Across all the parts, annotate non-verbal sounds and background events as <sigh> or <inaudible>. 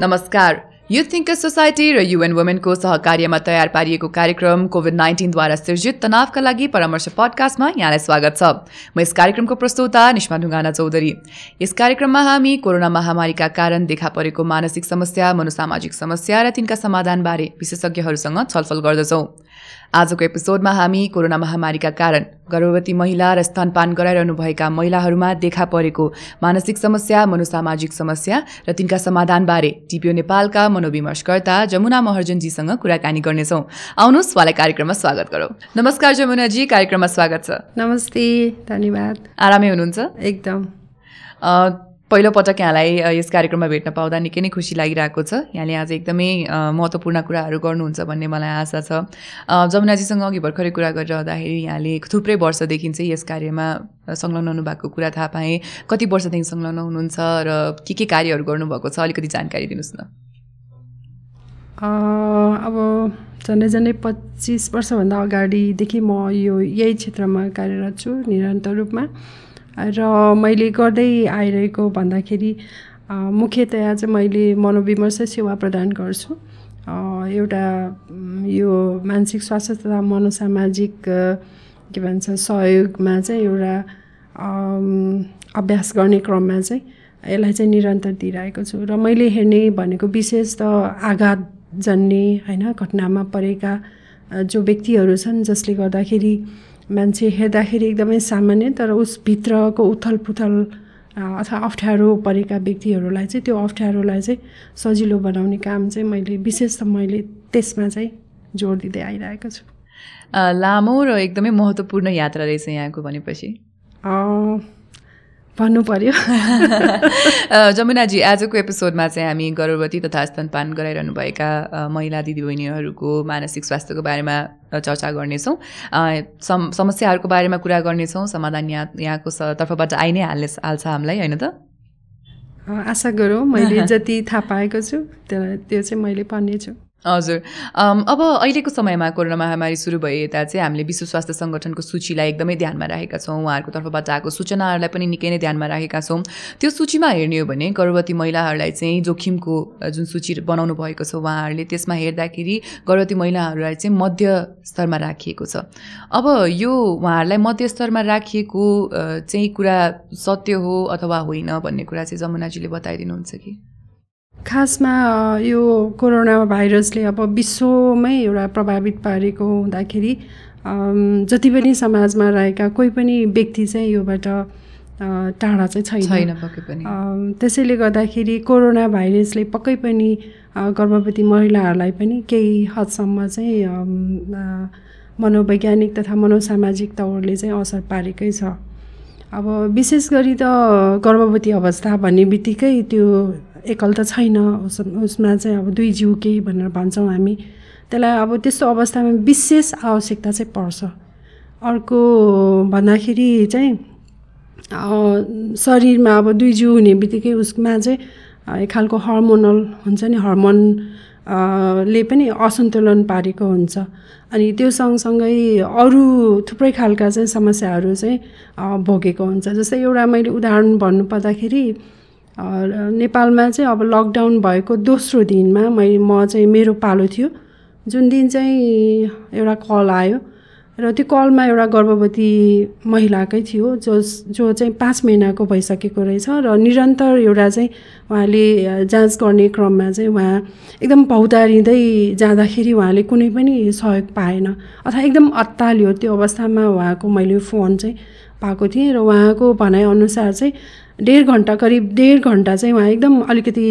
नमस्कार। Youth thinker society र UN वुमेनको सहकार्यमा तयार पारिएको कार्यक्रम कोभिड नाइन्टिनद्वारा सिर्जित तनावका लागि परामर्श पडकास्टमा यहाँलाई स्वागत छ। म यस कार्यक्रमको प्रस्तुता निष्मा ढुङ्गाना चौधरी। यस कार्यक्रममा हामी कोरोना महामारीका कारण देखा परेको मानसिक समस्या मनोसामाजिक समस्या र तिनका समाधानबारे विशेषज्ञहरूसँग छलफल गर्दछौँ। आजको एपिसोडमा हामी कोरोना महामारीका कारण गर्भवती महिला र स्तनपान गराइरहनुभएका महिलाहरूमा देखा परेको मानसिक समस्या मनोसामाजिक समस्या र तिनका समाधानबारे टिपिओ नेपालका मनोविमर्शकर्ता जमुना महर्जनजीसँग कुराकानी गर्नेछौँ। आउनुहोस् उहाँलाई कार्यक्रममा स्वागत गरौँ। नमस्कार जमुनाजी कार्यक्रममा स्वागत छ। नमस्ते धन्यवाद। आरामै हुनुहुन्छ? एकदम। पहिलोपटक यहाँलाई यस कार्यक्रममा भेट्न पाउँदा निकै नै खुसी लागिरहेको छ। यहाँले आज एकदमै महत्त्वपूर्ण कुराहरू गर्नुहुन्छ भन्ने मलाई आशा छ। जमुनाजीसँग अघि भर्खरै कुरा गरिरहँदाखेरि यहाँले थुप्रै वर्षदेखि चाहिँ यस कार्यमा संलग्न हुनुभएको कुरा थाहा पाएँ। कति वर्षदेखि संलग्न हुनुहुन्छ र के के कार्यहरू गर्नुभएको छ अलिकति जानकारी दिनुहोस् न। अब झन्डै झन्डै पच्चिस वर्षभन्दा अगाडिदेखि म यो यही क्षेत्रमा कार्यरत छु निरन्तर रूपमा। र मैले गर्दै आइरहेको भन्दाखेरि मुख्यतया चाहिँ मैले मनोविमर्श सेवा प्रदान गर्छु। एउटा यो मानसिक स्वास्थ्य तथा मनोसामाजिक के भन्छ सहयोगमा चाहिँ एउटा अभ्यास गर्ने क्रममा चाहिँ यसलाई चाहिँ निरन्तर दिइरहेको छु। र मैले हेर्ने भनेको विशेष त आघात जन्ने होइन घटनामा परेका जो व्यक्तिहरू छन् जसले गर्दाखेरि मान्छे हेर्दाखेरि एकदमै सामान्य तर उसभित्रको उथल पुथल अथवा अप्ठ्यारो परेका व्यक्तिहरूलाई चाहिँ त्यो अप्ठ्यारोलाई चाहिँ सजिलो बनाउने काम चाहिँ मैले विशेष त मैले त्यसमा चाहिँ जोड दिँदै आइरहेको छु। लामो र एकदमै महत्त्वपूर्ण यात्रा रहेछ यहाँको भनेपछि? भन्नु पर्यो <laughs> जमुनाजी आजको एपिसोडमा चाहिँ हामी गर्भवती तथा स्तनपान गराइरहनुभएका महिला दिदीबहिनीहरूको मानसिक स्वास्थ्यको बारेमा चर्चा गर्नेछौँ। सम समस्याहरूको बारेमा कुरा गर्नेछौँ समाधान यहाँ यहाँको तर्फबाट आइ नै हाल्ने हाल्छ हामीलाई होइन त? आशा गरौँ मैले <laughs> जति थाहा पाएको छु त्यो चाहिँ मैले भन्नेछु। हजुर। अब अहिलेको समयमा कोरोना महामारी सुरु भए यता चाहिँ हामीले विश्व स्वास्थ्य सङ्गठनको सूचीलाई एकदमै ध्यानमा राखेका छौँ। उहाँहरूको तर्फबाट आएको सूचनाहरूलाई पनि निकै नै ध्यानमा राखेका छौँ। त्यो सूचीमा हेर्ने हो भने गर्भवती महिलाहरूलाई चाहिँ जोखिमको जुन सूची बनाउनु भएको छ उहाँहरूले त्यसमा हेर्दाखेरि गर्भवती महिलाहरूलाई चाहिँ मध्य स्तरमा राखिएको छ। अब यो उहाँहरूलाई मध्य स्तरमा राखिएको चाहिँ कुरा सत्य हो अथवा होइन भन्ने कुरा चाहिँ जमुनाजीले बताइदिनुहुन्छ कि? खासमा यो कोरोना भाइरसले अब विश्वमै एउटा प्रभावित पारेको हुँदाखेरि जति पनि समाजमा रहेका कोही पनि व्यक्ति चाहिँ योबाट टाढा चाहिँ छैन। त्यसैले गर्दाखेरि कोरोना भाइरसले पक्कै पनि गर्भवती महिलाहरूलाई पनि केही हदसम्म चाहिँ मनोवैज्ञानिक तथा मनोसामाजिक तौरले चाहिँ असर पारेकै छ। अब विशेष गरी त गर्भवती अवस्था भन्ने बित्तिकै त्यो एकल त छैन। उस उसमा चाहिँ अब दुई जिउ केही भनेर भन्छौँ हामी। त्यसलाई अब त्यस्तो अवस्थामा विशेष आवश्यकता चाहिँ पर्छ। अर्को भन्दाखेरि चाहिँ शरीरमा अब दुई जिउ हुने बित्तिकै उसमा चाहिँ एक खालको हर्मोनल हुन्छ नि हर्मोन ले पनि असन्तुलन पारेको हुन्छ। अनि त्यो सँगसँगै अरू थुप्रै खालका चाहिँ समस्याहरू चाहिँ भोगेको हुन्छ। जस्तै एउटा मैले उदाहरण भन्नुपर्दाखेरि नेपालमा चाहिँ अब लकडाउन भएको दोस्रो दिनमा मै म चाहिँ मेरो पालो थियो। जुन दिन चाहिँ एउटा कल आयो र त्यो कलमा एउटा गर्भवती महिलाकै थियो जो जो चाहिँ पाँच महिनाको भइसकेको रहेछ र निरन्तर एउटा चाहिँ उहाँले जाँच गर्ने क्रममा चाहिँ उहाँ एकदम पौतारिँदै जाँदाखेरि उहाँले कुनै पनि सहयोग पाएन। अथवा एकदम अत्तालियो त्यो अवस्थामा उहाँको मैले फोन चाहिँ पाएको थिएँ र उहाँको भनाइअनुसार चाहिँ डेढ घन्टा करिब डेढ घन्टा चाहिँ उहाँ एकदम अलिकति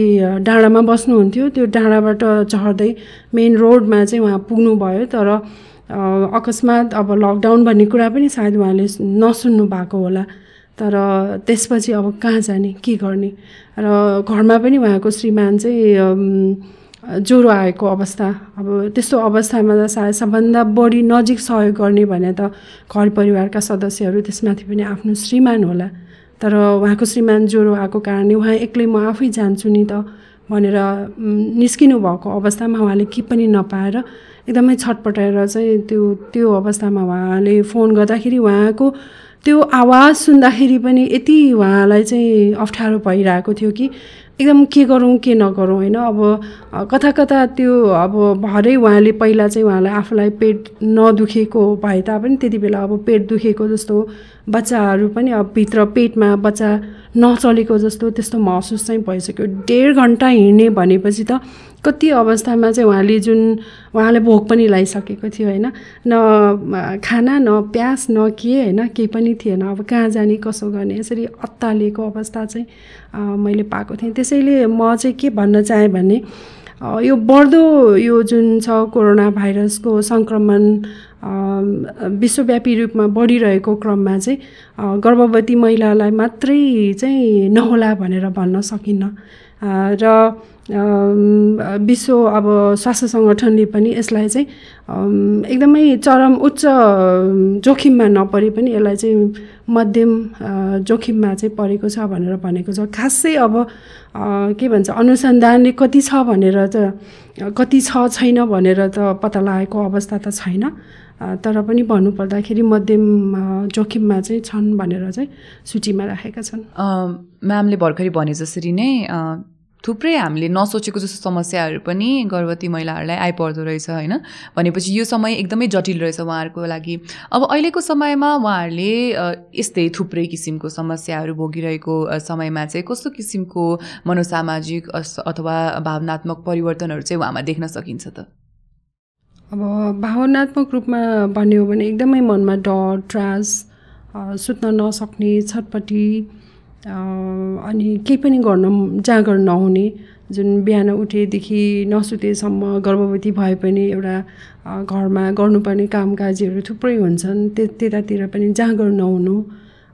डाँडामा बस्नुहुन्थ्यो। त्यो डाँडाबाट चढ्दै मेन रोडमा चाहिँ उहाँ पुग्नुभयो। तर अकस्मात अब लकडाउन भन्ने कुरा पनि सायद उहाँले नसुन्नु भएको होला। तर त्यसपछि अब कहाँ जाने के गर्ने? र घरमा पनि उहाँको श्रीमान चाहिँ ज्वरो आएको अवस्था। अब त्यस्तो अवस्थामा त सायद सबभन्दा बढी नजिक सहयोग गर्ने भने त घर परिवारका सदस्यहरू त्यसमाथि पनि आफ्नो श्रीमान होला। तर उहाँको श्रीमान ज्वरो आएको कारणले उहाँ एक्लै म आफै जान्छु नि त भनेर निस्किनु भएको अवस्थामा उहाँले के पनि नपाएर एकदमै छटपटाएर चाहिँ त्यो त्यो अवस्थामा उहाँले फोन गर्दाखेरि उहाँको त्यो आवाज सुन्दाखेरि पनि यति उहाँलाई चाहिँ अप्ठ्यारो भइरहेको थियो कि एकदम के गरौँ के नगरौँ होइन? अब कता कता त्यो अब भरै उहाँले पहिला चाहिँ उहाँलाई आफूलाई पेट नदुखेको भए तापनि त्यति बेला अब पेट दुखेको जस्तो बच्चाहरू पनि अब भित्र पेटमा बच्चा नचलेको जस्तो त्यस्तो महसुस चाहिँ भइसक्यो। डेढ घन्टा हिँड्ने भनेपछि त कति अवस्थामा चाहिँ उहाँले जुन उहाँले भोक पनि लगाइसकेको थियो होइन? न खाना न प्यास न के होइन? केही पनि थिएन। अब कहाँ जाने कसो गर्ने? यसरी अत्तालिएको अवस्था चाहिँ मैले पाएको थिएँ। त्यसैले म चाहिँ के भन्न चाहेँ भने यो बढ्दो यो जुन छ कोरोना भाइरसको सङ्क्रमण विश्वव्यापी रूपमा बढिरहेको क्रममा चाहिँ गर्भवती महिलालाई मात्रै चाहिँ नहोला भनेर भन्न सकिन्न। र विश्व अब स्वास्थ्य सङ्गठनले पनि यसलाई चाहिँ एकदमै चरम उच्च जोखिममा नपरे पनि यसलाई चाहिँ मध्यम जोखिममा चाहिँ परेको छ भनेर भनेको छ। खासै अब के भन्छ अनुसन्धानले कति छ भनेर त कति छ छैन भनेर त पत्ता लगाएको अवस्था त छैन। तर पनि भन्नुपर्दाखेरि मध्यम जोखिममा चाहिँ छन् भनेर चाहिँ सूचीमा राखेका छन्। म्यामले भर्खरै भने जसरी नै थुप्रै हामीले नसोचेको जस्तो समस्याहरू पनि गर्भवती महिलाहरूलाई आइपर्दो रहेछ होइन? भनेपछि यो समय एकदमै जटिल रहेछ उहाँहरूको लागि। अब अहिलेको समयमा उहाँहरूले यस्तै थुप्रै किसिमको समस्याहरू भोगिरहेको समयमा चाहिँ कस्तो किसिमको मनोसामाजिक अथवा भावनात्मक परिवर्तनहरू चाहिँ उहाँमा देख्न सकिन्छ त? अब भावनात्मक रूपमा भन्ने हो भने एकदमै मनमा डर त्रास सुत्न नसक्ने छटपट्टि अ, अनि केही पनि गर्न जाँगर नहुने जुन बिहान उठेदेखि नसुतेसम्म गर्भवती भए पनि एउटा घरमा गर्नुपर्ने कामकाजीहरू थुप्रै हुन्छन् त्य त्यतातिर पनि जाँगर नहुनु।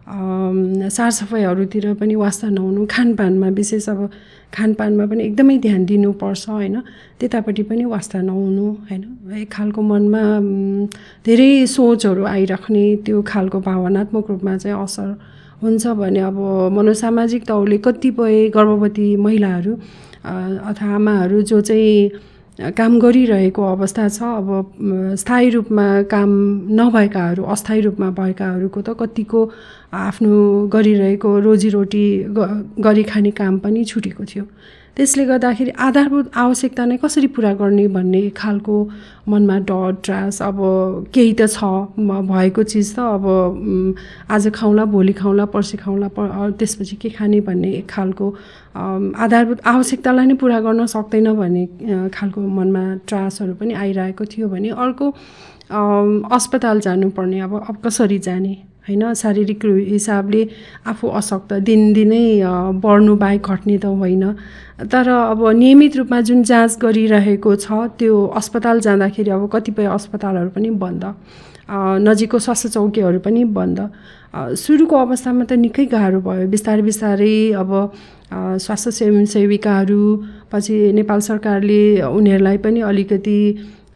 सरसफाइहरूतिर पनि वास्ता नहुनु खानपानमा विशेष अब खानपानमा पनि एकदमै ध्यान दिनुपर्छ होइन? त्यतापट्टि पनि वास्ता नहुनु होइन? एक खालको मनमा धेरै सोचहरू आइराख्ने त्यो खालको भावनात्मक रूपमा चाहिँ असर हुन्छ भने अब मनोसामाजिक तौरले कतिपय गर्भवती महिलाहरू अथवा आमाहरू जो चाहिँ काम गरिरहेको अवस्था छ अब स्थायी रूपमा काम नभएकाहरू अस्थायी रूपमा भएकाहरूको त कतिको आफ्नो गरिरहेको रोजीरोटी गरी खाने काम पनि छुटेको थियो। त्यसले गर्दाखेरि आधारभूत आवश्यकता नै कसरी पुरा गर्ने भन्ने खालको मनमा डर त्रास अब केही त छ भएको चिज त अब आज खाउँला भोलि खाउँला पर्सि खाउँला प त्यसपछि के खाने भन्ने खालको आधारभूत आवश्यकतालाई नै पुरा गर्न सक्दैन भन्ने खालको मनमा त्रासहरू पनि आइरहेको थियो भने अर्को अस्पताल जानुपर्ने अब अब कसरी जाने? होइन? शारीरिक हिसाबले आफू अशक्त दिनदिनै बढ्नु बाहेक घट्ने त होइन। तर अब नियमित रूपमा जुन जाँच गरिरहेको छ त्यो अस्पताल जाँदाखेरि अब कतिपय अस्पतालहरू पनि बन्द। नजिकको स्वास्थ्य चौकीहरू पनि बन्द। सुरुको अवस्थामा त निकै गाह्रो भयो। बिस्तारै बिस्तारै अब स्वास्थ्य सेवी सेविकाहरू पछि नेपाल सरकारले उनीहरूलाई पनि अलिकति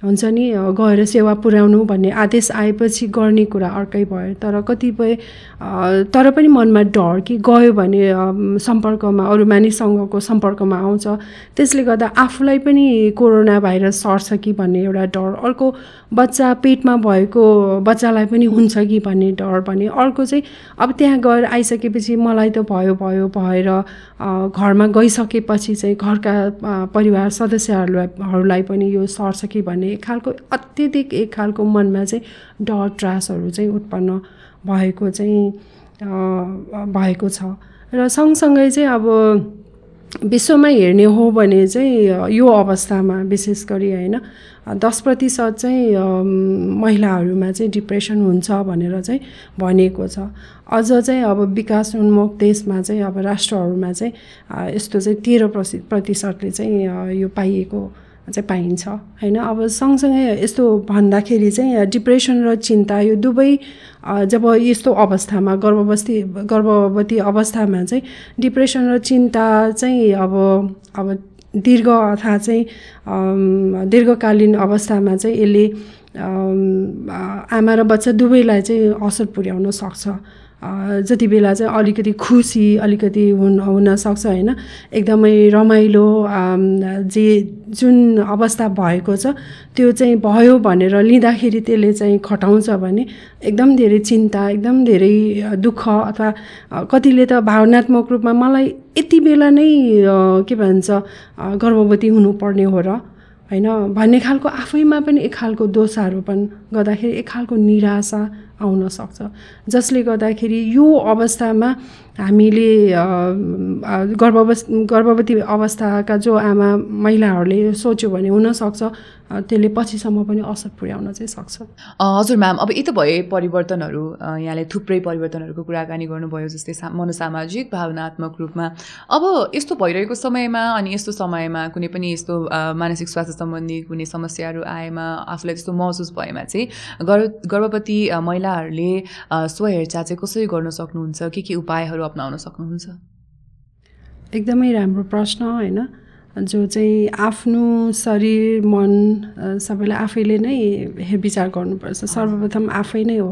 हुन्छ नि गएर सेवा पुर्याउनु भन्ने आदेश आएपछि गर्ने कुरा अर्कै भयो। तर कतिपय तर पनि मनमा डर कि गयो भने सम्पर्कमा अरू मानिससँगको सम्पर्कमा आउँछ। त्यसले गर्दा आफूलाई पनि कोरोना भाइरस सर्छ कि भन्ने एउटा डर अर्को बच्चा पेटमा भएको बच्चालाई पनि हुन्छ कि भन्ने डर भने अर्को चाहिँ अब त्यहाँ गएर आइसकेपछि मलाई त भयो भयो भएर घरमा गइसकेपछि चाहिँ घरका परिवार सदस्यहरूलाई हरूलाई पनि यो सर्छ कि भन्ने एक खालको अत्यधिक एक खालको मनमा चाहिँ डर त्रासहरू चाहिँ उत्पन्न भएको चाहिँ भएको छ। र सँगसँगै चाहिँ अब विश्वमा हेर्ने हो भने चाहिँ यो अवस्थामा विशेष गरी होइन दस प्रतिशत चाहिँ महिलाहरूमा चाहिँ डिप्रेसन हुन्छ भनेर चाहिँ भनिएको छ। अझ चाहिँ अब विकास उन्मुख देशमा चाहिँ अब राष्ट्रहरूमा चाहिँ यस्तो चाहिँ तेह्र प्रसि प्रतिशतले चाहिँ यो पाइएको चाहिँ पाइन्छ होइन? अब सँगसँगै यस्तो भन्दाखेरि चाहिँ डिप्रेसन र चिन्ता यो दुवै जब यस्तो अवस्थामा गर्भवस्थी गर्भवती अवस्थामा चाहिँ डिप्रेसन र चिन्ता चाहिँ अब अब दीर्घ अथवा चाहिँ दीर्घकालीन अवस्थामा चाहिँ यसले आमा र बच्चा दुवैलाई चाहिँ असर पुर्याउन सक्छ। जति बेला चाहिँ अलिकति खुसी अलिकति हुन हुनसक्छ होइन? एकदमै रमाइलो जे जुन अवस्था भएको छ त्यो चाहिँ भयो भनेर लिँदाखेरि त्यसले चाहिँ खटाउँछ भने एकदम धेरै चिन्ता एकदम धेरै दुःख अथवा कतिले त भावनात्मक रूपमा मलाई यति बेला नै के भन्छ गर्भवती हुनुपर्ने हो र होइन? भन्ने खालको आफैमा पनि एक खालको दोषारोपण गर्दाखेरि एक खालको निराशा आउन सक्छ। जसले गर्दाखेरि यो अवस्थामा हामीले गर्भावस्थ गर्भवती अवस्थाका जो आमा महिलाहरूले सोच्यो भने हुनसक्छ त्यसले पछिसम्म पनि असर पुर्याउन चाहिँ सक्छ। हजुर म्याम अब यी त भए परिवर्तनहरू यहाँले थुप्रै परिवर्तनहरूको कुराकानी गर्नुभयो जस्तै सा मनोसामाजिक भावनात्मक रूपमा। अब यस्तो भइरहेको समयमा अनि यस्तो समयमा कुनै पनि यस्तो मानसिक स्वास्थ्य सम्बन्धी कुनै समस्याहरू आएमा आफूलाई त्यस्तो महसुस भएमा चाहिँ गर्भ गर्भवती महिलाहरूले स्वहेरचाह चाहिँ कसरी गर्न सक्नुहुन्छ? के के उपायहरू अप्नाउन सक्नुहुन्छ? एकदमै राम्रो प्रश्न होइन? जो चाहिँ आफ्नो शरीर मन सबैलाई आफैले नै हेरविचार गर्नुपर्छ। सर्वप्रथम आफै नै हो।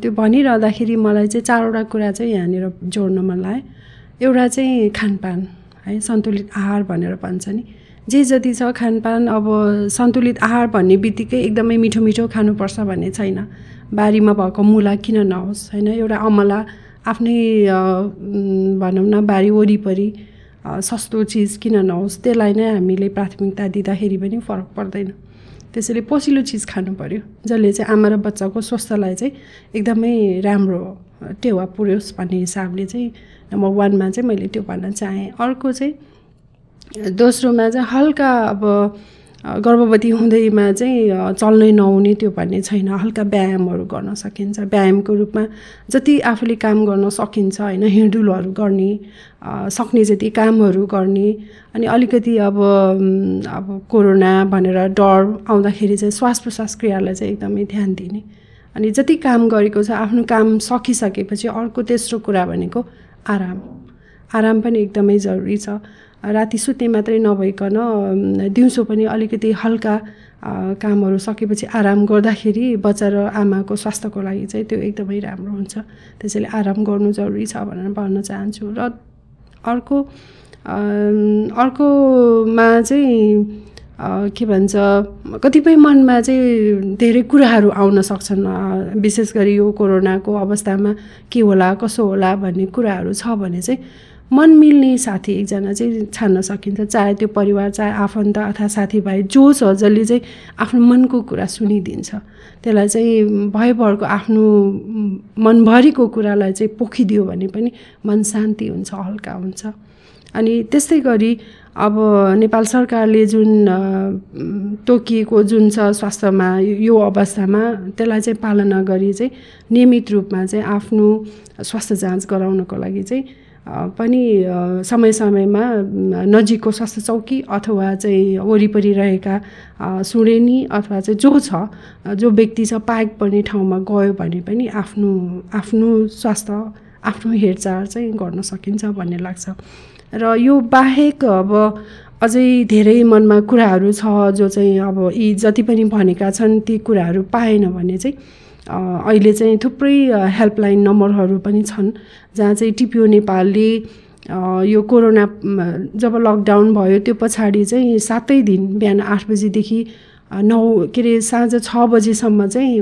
त्यो भनिरहँदाखेरि मलाई चाहिँ चारवटा कुरा चाहिँ यहाँनिर जोड्न मन लाग्यो। एउटा चाहिँ खानपान है सन्तुलित आहार भनेर भन्छ नि। जे जति छ खानपान अब सन्तुलित आहार भन्ने बित्तिकै एकदमै मिठो मिठो खानुपर्छ भन्ने छैन। बारीमा भएको मुला किन नहोस् होइन? एउटा अमला आफ्नै भनौँ न बारी वरिपरि सस्तो चिज किन नहोस् त्यसलाई नै हामीले प्राथमिकता दिँदाखेरि पनि फरक पर्दैन। त्यसैले पोसिलो चिज खानु पऱ्यो जसले चाहिँ आमा र बच्चाको स्वास्थ्यलाई चाहिँ एकदमै राम्रो टेवा पुर्योस् भन्ने हिसाबले चाहिँ नम्बर वानमा चाहिँ मैले त्यो भन्न चाहेँ। अर्को चाहिँ दोस्रोमा चाहिँ हल्का अब गर्भवती हुँदैमा चाहिँ चल्नै नहुने त्यो भन्ने छैन। हल्का व्यायामहरू गर्न सकिन्छ। व्यायामको रूपमा जति आफूले काम गर्न सकिन्छ होइन हिँडुलहरू गर्ने सक्ने जति कामहरू गर्ने अनि अलिकति अब अब कोरोना भनेर डर आउँदाखेरि चाहिँ श्वास प्रश्वास क्रियालाई चाहिँ एकदमै ध्यान दिने। अनि जति काम गरेको छ आफ्नो काम सकिसकेपछि अर्को तेस्रो कुरा भनेको आराम। आराम पनि एकदमै जरुरी छ। राति सुत्ने मात्रै नभइकन दिउँसो पनि अलिकति हल्का कामहरू सकेपछि आराम गर्दाखेरि बच्चा र आमाको स्वास्थ्यको लागि चाहिँ त्यो एकदमै राम्रो हुन्छ। त्यसैले आराम गर्नु जरुरी छ भनेर भन्न चाहन्छु। र अर्को अर्कोमा चाहिँ के भन्छ कतिपय मनमा चाहिँ धेरै कुराहरू आउन सक्छन्। विशेष गरी यो कोरोनाको अवस्थामा के होला कसो होला भन्ने कुराहरू छ भने चाहिँ मन मिल्ने साथी एकजना चाहिँ छान्न सकिन्छ चाहे त्यो परिवार चाहे आफन्त अथवा साथीभाइ जो छ जसले चाहिँ आफ्नो मनको कुरा सुनिदिन्छ। त्यसलाई चाहिँ भयभरको आफ्नो मनभरिको कुरालाई चाहिँ पोखिदियो भने पनि मन शान्ति हुन्छ हल्का हुन्छ। अनि त्यस्तै गरी अब नेपाल सरकारले जुन तोकिएको जुन छ स्वास्थ्यमा यो अवस्थामा त्यसलाई चाहिँ पालना गरी चाहिँ नियमित रूपमा चाहिँ आफ्नो स्वास्थ्य जाँच गराउनको लागि चाहिँ पनि समय समयमा नजिकको स्वास्थ्य चौकी अथवा चाहिँ वरिपरि रहेका सुडेनी अथवा चाहिँ जो छ जो व्यक्ति छ पाएक पर्ने ठाउँमा गयो भने पनि आफ्नो आफ्नो स्वास्थ्य आफ्नो हेरचाह चाहिँ गर्न सकिन्छ भन्ने लाग्छ। र यो बाहेक अब अझै धेरै मनमा कुराहरू छ जो चाहिँ अब यी जति पनि भनेका छन् ती कुराहरू पाएन भने चाहिँ अहिले चाहिँ थुप्रै हेल्पलाइन नम्बरहरू पनि छन् जहाँ चाहिँ टिपिओ नेपालले यो कोरोना जब लकडाउन भयो त्यो पछाडि चाहिँ सातै दिन बिहान आठ बजीदेखि नौ के अरे साँझ छ बजीसम्म चाहिँ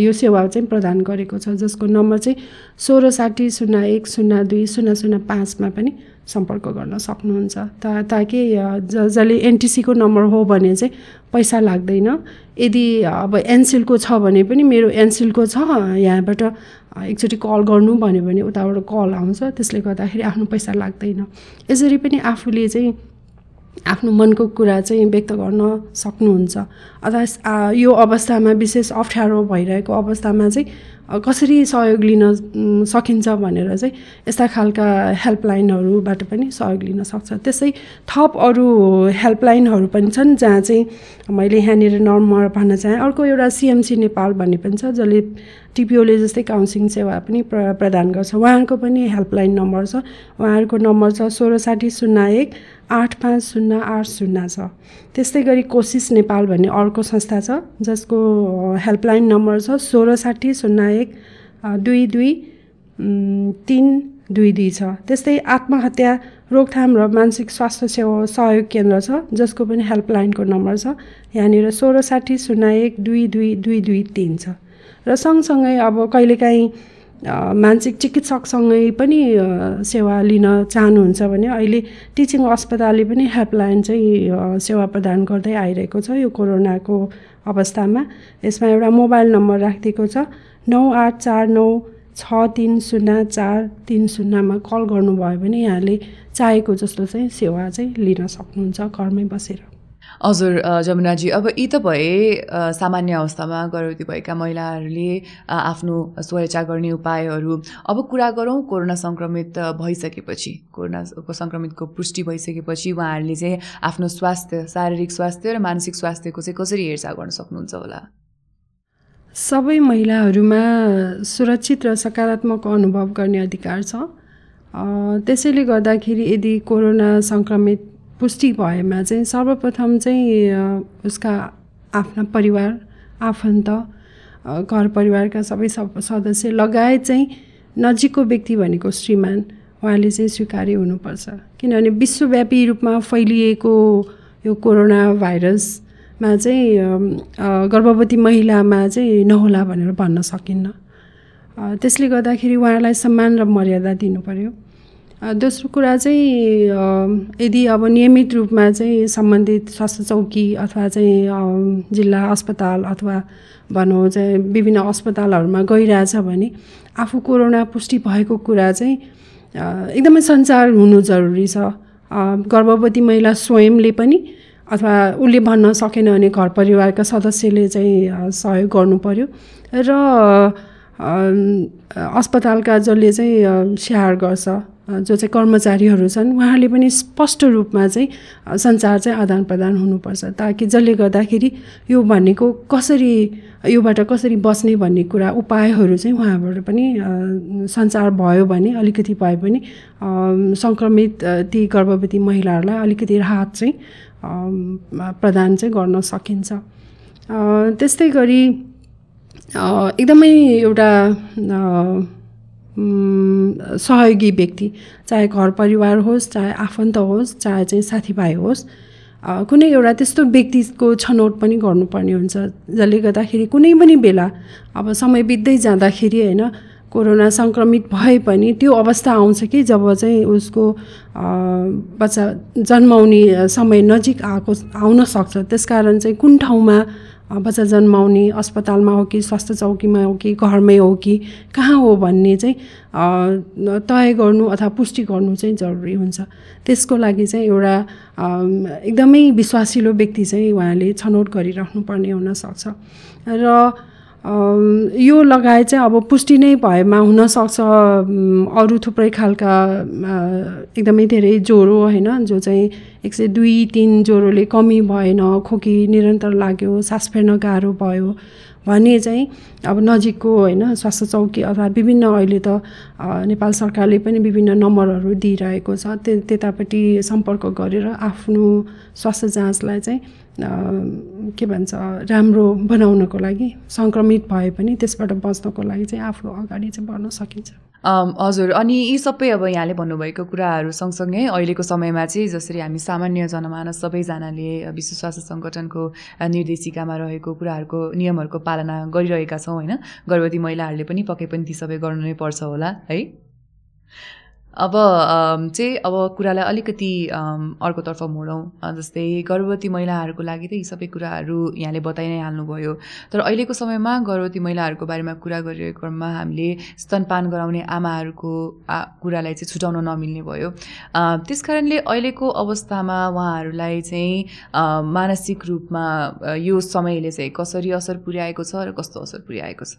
यो सेवा चाहिँ प्रदान गरेको छ जसको नम्बर चाहिँ सोह्र साठी शून्य एक शून्य दुई शून्य शून्य पाँचमा पनि सम्पर्क गर्न सक्नुहुन्छ। ता ताकि ज जसले एनटिसीको नम्बर हो भने चाहिँ पैसा लाग्दैन। यदि अब एनसिलको छ भने पनि मेरो एनसिलको छ यहाँबाट एकचोटि कल गर्नु भन्यो भने उताबाट कल आउँछ त्यसले गर्दाखेरि आफ्नो पैसा लाग्दैन। यसरी पनि आफूले चाहिँ आफ्नो मनको कुरा चाहिँ व्यक्त गर्न सक्नुहुन्छ। अथवा यो अवस्थामा विशेष अप्ठ्यारो भइरहेको अवस्थामा चाहिँ कसरी सहयोग लिन सकिन्छ भनेर चाहिँ यस्ता खालका हेल्पलाइनहरूबाट पनि सहयोग लिन सक्छ। त्यसै थप अरू हेल्पलाइनहरू पनि छन् जहाँ चाहिँ मैले यहाँनिर नम्बर भन्न चाहेँ। अर्को एउटा सिएमसी नेपाल भन्ने पनि छ जसले टिपिओले जस्तै काउन्सिलिङ सेवा पनि प्र प्रदान गर्छ। उहाँहरूको पनि हेल्पलाइन नम्बर छ। उहाँहरूको नम्बर छ सोह्र साठी शून्य एक आठ पाँच शून्य आठ शून्य छ। त्यस्तै गरी कोसिस नेपाल भन्ने अर्को संस्था छ जसको हेल्पलाइन नम्बर छ सोह्र साठी शून्य एक दुई दुई तिन दुई दुई छ। त्यस्तै आत्महत्या रोकथाम र मानसिक स्वास्थ्य सेवा सहयोग केन्द्र छ जसको पनि हेल्पलाइनको नम्बर छ। यहाँनिर सोह्र साठी शून्य एक दुई दुई दुई दुई तिन छ। र सँगसँगै अब कहिलेकाहीँ मानसिक चिकित्सकसँगै पनि सेवा लिन चाहनुहुन्छ भने अहिले टिचिङ अस्पतालले पनि हेल्पलाइन चाहिँ सेवा प्रदान गर्दै आइरहेको छ यो कोरोनाको अवस्थामा। यसमा एउटा मोबाइल नम्बर राखिदिएको छ। नौ आठ चार नौ छ तिन शून्य चार तिन शून्यमा कल गर्नुभयो भने यहाँले चाहेको जस्तो चाहिँ सेवा चाहिँ लिन सक्नुहुन्छ घरमै बसेर। हजुर जमुनाजी। अब यी त भए सामान्य अवस्थामा गर्भवती भएका महिलाहरूले आफ्नो सुरक्षा गर्ने उपायहरू। अब कुरा गरौँ कोरोना सङ्क्रमित भइसकेपछि कोरोनाको सङ्क्रमितको पुष्टि भइसकेपछि उहाँहरूले चाहिँ आफ्नो स्वास्थ्य शारीरिक स्वास्थ्य र मानसिक स्वास्थ्यको चाहिँ कसरी हेरचाह गर्न सक्नुहुन्छ होला? सबै महिलाहरूमा सुरक्षित र सकारात्मक अनुभव गर्ने अधिकार छ। त्यसैले गर्दाखेरि यदि कोरोना सङ्क्रमित पुष्टि भएमा चाहिँ सर्वप्रथम चाहिँ उसका आफ्ना परिवार आफन्त घर परिवारका सबै सदस्य लगायत चाहिँ नजिकको व्यक्ति भनेको श्रीमान उहाँले चाहिँ स्वीकार्य हुनुपर्छ। किनभने विश्वव्यापी रूपमा फैलिएको यो कोरोना भाइरसमा चाहिँ गर्भवती महिलामा चाहिँ नहोला भनेर भन्न सकिन्न। त्यसले गर्दाखेरि उहाँलाई सम्मान र मर्यादा दिनु पऱ्यो दोस्रो कुरा चाहिँ यदि अब नियमित रूपमा चाहिँ सम्बन्धित स्वास्थ्य चौकी अथवा चाहिँ जिल्ला अस्पताल अथवा भनौँ चाहिँ विभिन्न अस्पतालहरूमा गइरहेछ भने आफू कोरोना पुष्टि भएको कुरा चाहिँ एकदमै सञ्चार हुनु जरुरी छ। गर्भवती महिला स्वयंले पनि अथवा उसले भन्न सकेन भने घर परिवारका सदस्यले चाहिँ सहयोग गर्नु पर्यो। र अस्पतालका जसले चाहिँ स्याहार गर्छ। जो चाहिँ कर्मचारीहरू छन् उहाँहरूले पनि स्पष्ट रूपमा चाहिँ सञ्चार चाहिँ आदान प्रदान हुनुपर्छ। ताकि जसले गर्दाखेरि यो भनेको कसरी योबाट कसरी बस्ने भन्ने कुरा उपायहरू चाहिँ उहाँबाट पनि सञ्चार भयो भने अलिकति भए पनि सङ्क्रमित ती गर्भवती महिलाहरूलाई अलिकति राहत चाहिँ प्रदान चाहिँ गर्न सकिन्छ। त्यस्तै गरी एकदमै एउटा सहयोगी व्यक्ति चाहे घर परिवार होस् चाहे आफन्त होस् चाहे चाहिँ साथीभाइ होस् कुनै एउटा त्यस्तो व्यक्तिको छनौट पनि गर्नुपर्ने हुन्छ। जसले गर्दाखेरि कुनै पनि बेला अब समय बित्दै जाँदाखेरि होइन कोरोना सङ्क्रमित भए पनि त्यो अवस्था आउँछ कि जब चाहिँ उसको बच्चा जन्माउने समय नजिक आएको आउन सक्छ। त्यसकारण चाहिँ कुन ठाउँमा बच्चा जन्माउने अस्पतालमा हो कि स्वास्थ्य चौकीमा हो कि घरमै हो कि कहाँ हो भन्ने चाहिँ तय गर्नु अथवा पुष्टि गर्नु चाहिँ जरुरी हुन्छ। त्यसको लागि चाहिँ एउटा एकदमै विश्वासिलो व्यक्ति चाहिँ उहाँले छनौट गरिराख्नुपर्ने हुनसक्छ। र यो लगायत चाहिँ अब पुष्टि नै भएमा हुनसक्छ अरू थुप्रै खालका एकदमै धेरै ज्वरो होइन जो चाहिँ एक सय दुई तिन ज्वरोले कमी भएन खोकी निरन्तर लाग्यो सास फेर्न गाह्रो भयो भने चाहिँ अब नजिकको होइन स्वास्थ्य चौकी अथवा विभिन्न अहिले त नेपाल सरकारले पनि विभिन्न नम्बरहरू दिइरहेको छ त्यो त्यतापट्टि सम्पर्क गरेर आफ्नो स्वास्थ्य जाँचलाई चाहिँ के भन्छ राम्रो बनाउनको लागि सङ्क्रमित भए पनि त्यसबाट बच्नको लागि चाहिँ आफ्नो अगाडि चाहिँ बढ्न सकिन्छ। हजुर अनि यी सबै अब यहाँले भन्नुभएको कुराहरू सँगसँगै अहिलेको समयमा चाहिँ जसरी हामी सामान्य जनमानस सबैजनाले विश्व स्वास्थ्य सङ्गठनको निर्देशिकामा रहेको कुराहरूको नियमहरूको पालना गरिरहेका छौँ होइन? गर्भवती महिलाहरूले पनि पक्कै पनि ती सबै गर्नु नै पर्छ होला है? अब चाहिँ अब कुरालाई अलिकति अर्कोतर्फ मोडौँ। जस्तै गर्भवती महिलाहरूको लागि त यी सबै कुराहरू यहाँले बताइ नै हाल्नुभयो। तर अहिलेको समयमा गर्भवती महिलाहरूको बारेमा कुरा गरिरहेको क्रममा हामीले स्तनपान गराउने आमाहरूको कुरालाई चाहिँ छुटाउन नमिल्ने भयो। त्यस कारणले अहिलेको अवस्थामा उहाँहरूलाई चाहिँ मानसिक रूपमा यो समयले चाहिँ कसरी असर पुर्याएको छ र कस्तो असर पुर्याएको छ?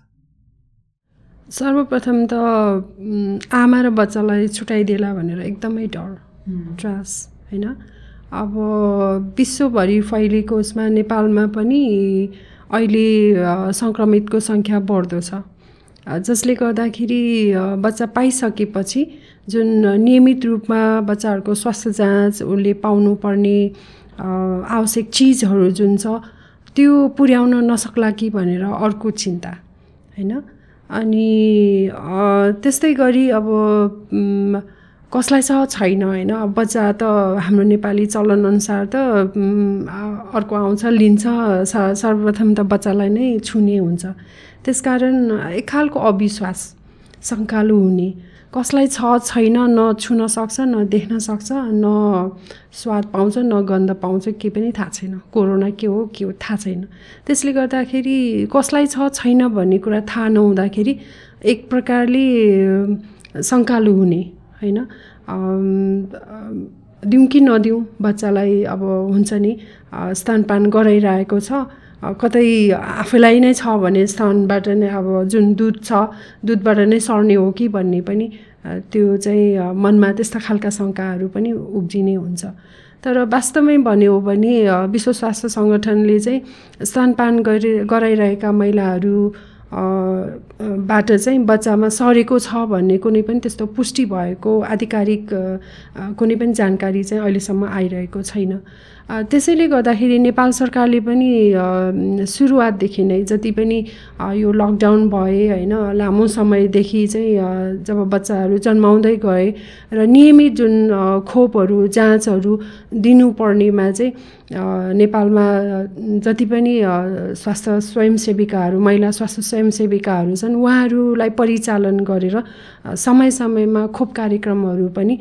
सर्वप्रथम त आमा र बच्चालाई छुट्याइदिएला भनेर एकदमै डर त्रास होइन? अब विश्वभरि फैलिएको उसमा नेपालमा पनि अहिले सङ्क्रमितको सङ्ख्या बढ्दो छ। जसले गर्दाखेरि बच्चा पाइसकेपछि जुन नियमित रूपमा बच्चाहरूको स्वास्थ्य जाँच उसले पाउनुपर्ने आवश्यक चिजहरू जुन छ त्यो पुर्याउन नसक्ला कि भनेर अर्को चिन्ता होइन? अनि त्यस्तै गरी अब कसलाई छ छैन होइन? बच्चा त हाम्रो नेपाली चलनअनुसार त अर्को आउँछ लिन्छ सर्वप्रथम त बच्चालाई नै छुने हुन्छ। त्यसकारण एक खालको अविश्वास शङ्कालु हुने। कसलाई छ छैन न छुन सक्छ न देख्न सक्छ न स्वाद पाउँछ न गन्ध पाउँछ केही पनि थाहा छैन। कोरोना के हो के हो थाहा छैन। त्यसले गर्दाखेरि कसलाई छ छैन भन्ने कुरा थाहा नहुँदाखेरि एक प्रकारले शङ्कालु हुने होइन? दिउँ कि नदिउँ बच्चालाई अब हुन्छ नि स्तनपान गराइरहेको छ। कतै आफैलाई नै छ भने स्तनबाट नै अब जुन दुध छ दुधबाट नै सर्ने हो कि भन्ने पनि त्यो चाहिँ मनमा त्यस्ता खालका शङ्काहरू पनि उब्जिने हुन्छ। तर वास्तवमै भन्यो भने विश्व स्वास्थ्य सङ्गठनले चाहिँ स्तनपान गरि गराइरहेका महिलाहरू बाट चाहिँ बच्चामा सरेको छ भन्ने कुनै पनि त्यस्तो पुष्टि भएको आधिकारिक कुनै पनि जानकारी चाहिँ अहिलेसम्म आइरहेको छैन। त्यसैले गर्दाखेरि नेपाल सरकारले पनि सुरुवातदेखि नै जति पनि यो लकडाउन भए होइन लामो समयदेखि चाहिँ जब बच्चाहरू जन्माउँदै गए र नियमित जुन खोपहरू जाँचहरू दिनुपर्नेमा चाहिँ नेपालमा जति पनि स्वास्थ्य स्वयंसेविकाहरू महिला स्वास्थ्य स्वयंसेविकाहरू छन् उहाँहरूलाई परिचालन गरेर समय समयमा खोप कार्यक्रमहरू पनि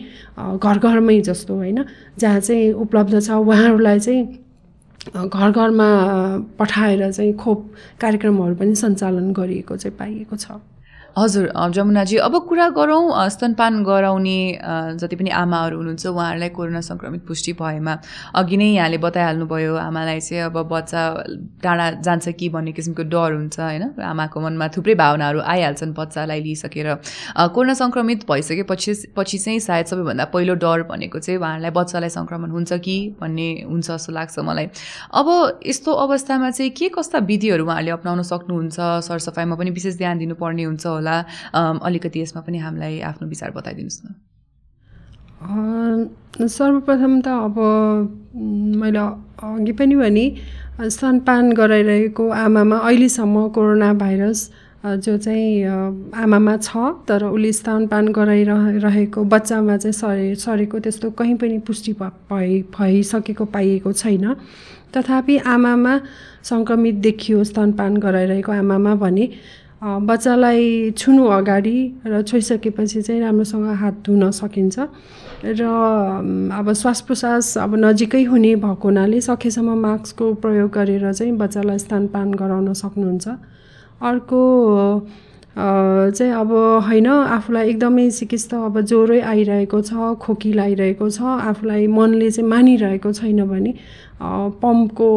घर घरमै जस्तो होइन जहाँ चाहिँ उपलब्ध छ उहाँहरूलाई चाहिँ घर घरमा पठाएर चाहिँ खोप कार्यक्रमहरू पनि सञ्चालन गरिएको चाहिँ पाइएको छ। हजुर जमुनाजी। अब कुरा गरौँ स्तनपान गराउने जति पनि आमाहरू हुनुहुन्छ उहाँहरूलाई कोरोना सङ्क्रमित पुष्टि भएमा अघि नै यहाँले बताइहाल्नुभयो आमालाई चाहिँ अब बच्चा टाढा जान्छ कि भन्ने किसिमको डर हुन्छ होइन? आमाको मनमा थुप्रै भावनाहरू आइहाल्छन् बच्चालाई लिइसकेर। कोरोना सङ्क्रमित भइसकेपछि पछि चाहिँ सायद सबैभन्दा पहिलो डर भनेको चाहिँ उहाँहरूलाई बच्चालाई सङ्क्रमण हुन्छ कि भन्ने हुन्छ जस्तो लाग्छ मलाई। अब यस्तो अवस्थामा चाहिँ के कस्ता विधिहरू उहाँहरूले अप्नाउन सक्नुहुन्छ? सरसफाइमा पनि विशेष ध्यान दिनुपर्ने हुन्छ होला। होला। अलिकति यसमा पनि हामीलाई आफ्नो विचार बताइदिनुहोस् न। सर्वप्रथम त अब मैले अघि पनि भने स्तनपान गराइरहेको आमामा अहिलेसम्म कोरोना भाइरस जो चाहिँ आमामा छ तर उसले स्तनपान गराइरहेको बच्चामा चाहिँ सरे सरेको त्यस्तो कहीँ पनि पुष्टि भइ भइसकेको पाइएको छैन। तथापि आमामा सङ्क्रमित देखियो स्तनपान गराइरहेको आमामा भने बच्चालाई छुनु अगाडि र छोइसकेपछि चाहिँ राम्रोसँग हात धुन सकिन्छ। र अब श्वास प्रश्वास अब नजिकै हुने भएको हुनाले सकेसम्म मास्कको प्रयोग गरेर चाहिँ बच्चालाई स्तनपान गराउन सक्नुहुन्छ। अर्को चाहिँ अब होइन आफूलाई एकदमै सिकिस्त अब ज्वरै आइरहेको छ खोकी लागिरहेको छ आफूलाई मनले चाहिँ मानिरहेको छैन भने पम्पको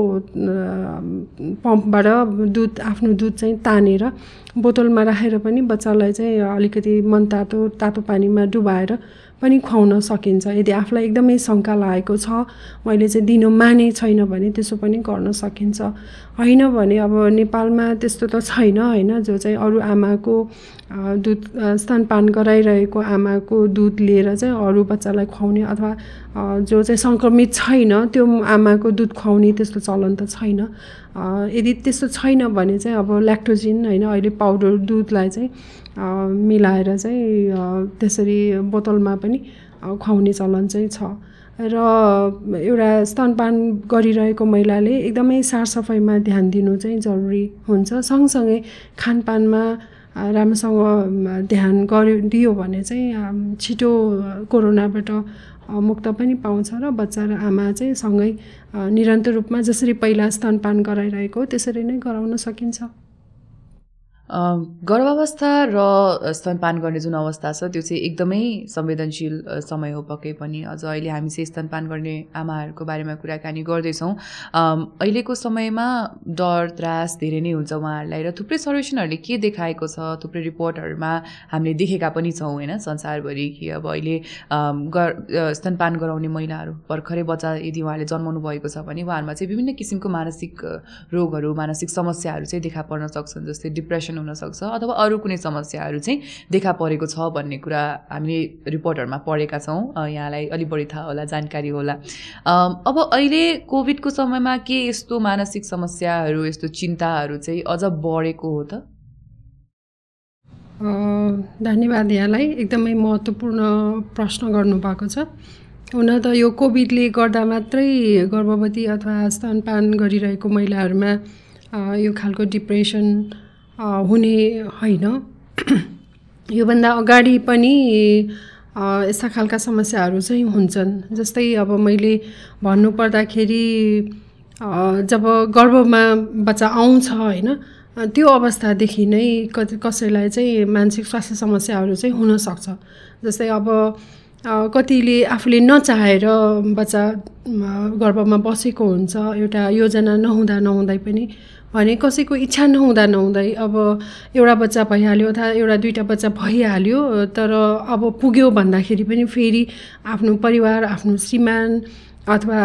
पम्पबाट दुध आफ्नो दुध चाहिँ तानेर बोतलमा राखेर पनि बच्चालाई चाहिँ अलिकति मनतातो तातो पानीमा डुबाएर पनि खुवाउन सकिन्छ। यदि आफूलाई एकदमै शङ्का लागेको छ मैले चाहिँ दिनु माने छैन भने त्यसो पनि गर्न सकिन्छ। होइन भने अब नेपालमा त्यस्तो त छैन होइन? जो चाहिँ अरू आमाको दुध स्तनपान गराइरहेको आमाको दुध लिएर चाहिँ अरू बच्चालाई खुवाउने अथवा जो चाहिँ सङ्क्रमित छैन त्यो आमाको दुध खुवाउने त्यस्तो चलन त छैन। यदि त्यस्तो छैन भने चाहिँ अब ल्याक्टोजिन होइन? अहिले पाउडर दुधलाई चाहिँ मिलाएर चाहिँ त्यसरी बोतलमा पनि खुवाउने चलन चाहिँ छ। र एउटा स्तनपान गरिरहेको महिलाले एकदमै सरसफाइमा ध्यान दिनु चाहिँ जरुरी हुन्छ। सँगसँगै खानपानमा राम्रोसँग ध्यान गरिदियो भने चाहिँ छिटो कोरोनाबाट मुक्त पनि पाउँछ र बच्चा र आमा चाहिँ सँगै निरन्तर रूपमा जसरी पहिला स्तनपान गराइरहेको त्यसरी नै गराउन सकिन्छ। गर्भावस्था र स्तनपान गर्ने जुन अवस्था छ त्यो चाहिँ एकदमै संवेदनशील समय हो पक्कै पनि। अझ अहिले हामी चाहिँ स्तनपान गर्ने आमाहरूको बारेमा कुराकानी गर्दैछौँ। अहिलेको समयमा डर त्रास धेरै नै हुन्छ उहाँहरूलाई र थुप्रै सर्वेक्षणहरूले के देखाएको छ थुप्रै रिपोर्टहरूमा हामीले देखेका पनि छौँ होइन? संसारभरि कि अब अहिले स्तनपान गराउने महिलाहरू भर्खरै बच्चा यदि उहाँले जन्माउनु भएको छ भने उहाँहरूमा चाहिँ विभिन्न किसिमको मानसिक रोगहरू मानसिक समस्याहरू चाहिँ देखा पर्न सक्छन् जस्तै डिप्रेसन हुनसक्छ अथवा अरू कुनै समस्याहरू चाहिँ देखा परेको छ भन्ने कुरा हामीले रिपोर्टहरूमा पढेका छौँ। यहाँलाई अलिक बढी थाहा होला जानकारी होला। अब अहिले कोभिडको समयमा के यस्तो मानसिक समस्याहरू यस्तो चिन्ताहरू चाहिँ अझ बढेको हो त? धन्यवाद यहाँलाई। एकदमै महत्त्वपूर्ण प्रश्न गर्नुभएको छ। हुन त यो कोभिडले गर्दा मात्रै गर्भवती अथवा स्तनपान गरिरहेको महिलाहरूमा यो खालको डिप्रेसन हुने होइन। योभन्दा अगाडि पनि यस्ता खालका समस्याहरू चाहिँ हुन्छन्। जस्तै अब मैले भन्नुपर्दाखेरि जब गर्भमा बच्चा आउँछ होइन त्यो अवस्थादेखि नै कसैलाई चाहिँ मानसिक स्वास्थ्य समस्याहरू चाहिँ हुनसक्छ जस्तै अब कतिले आफूले नचाहेर बच्चा गर्भमा बसेको हुन्छ एउटा योजना नहुँदा नहुँदै पनि भने कसैको इच्छा नहुँदा नहुँदै अब एउटा बच्चा भइहाल्यो अथवा एउटा दुइटा बच्चा भइहाल्यो तर अब पुग्यो भन्दाखेरि पनि फेरि आफ्नो परिवार आफ्नो श्रीमान अथवा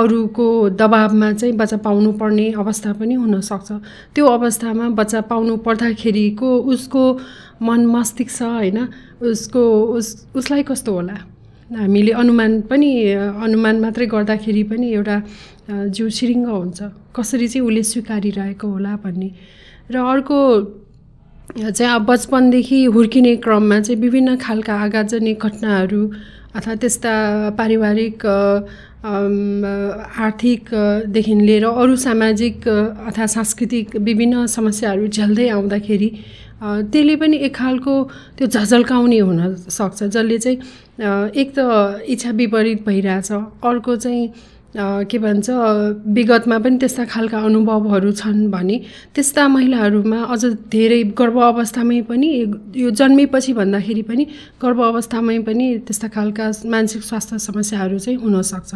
अरूको दबाबमा चाहिँ बच्चा पाउनुपर्ने अवस्था पनि हुनसक्छ। त्यो अवस्थामा बच्चा पाउनु पर्दाखेरिको उसको मन मस्तिष्क होइन उसको उस उसलाई कस्तो होला? हामीले अनुमान पनि अनुमान मात्रै गर्दाखेरि पनि एउटा जिउ सिरिङ्ग हुन्छ। कसरी चाहिँ उसले स्वीकारिरहेको होला भन्ने। र अर्को चाहिँ अब बचपनदेखि हुर्किने क्रममा चाहिँ विभिन्न खालका आघातजनित घटनाहरू अथवा त्यस्ता पारिवारिक आर्थिकदेखि लिएर अरू सामाजिक अथवा सांस्कृतिक विभिन्न समस्याहरू झेल्दै आउँदाखेरि त्यसले पनि एक खालको त्यो झझल्काउने हुनसक्छ जसले चाहिँ एक त इच्छा विपरीत भइरहेछ अर्को चाहिँ के भन्छ विगतमा पनि त्यस्ता खालका अनुभवहरू छन् भने त्यस्ता महिलाहरूमा अझ धेरै गर्भ अवस्थामै पनि यो जन्मेपछि भन्दाखेरि पनि गर्भ अवस्थामै पनि त्यस्ता खालका मानसिक स्वास्थ्य समस्याहरू चाहिँ हुनसक्छ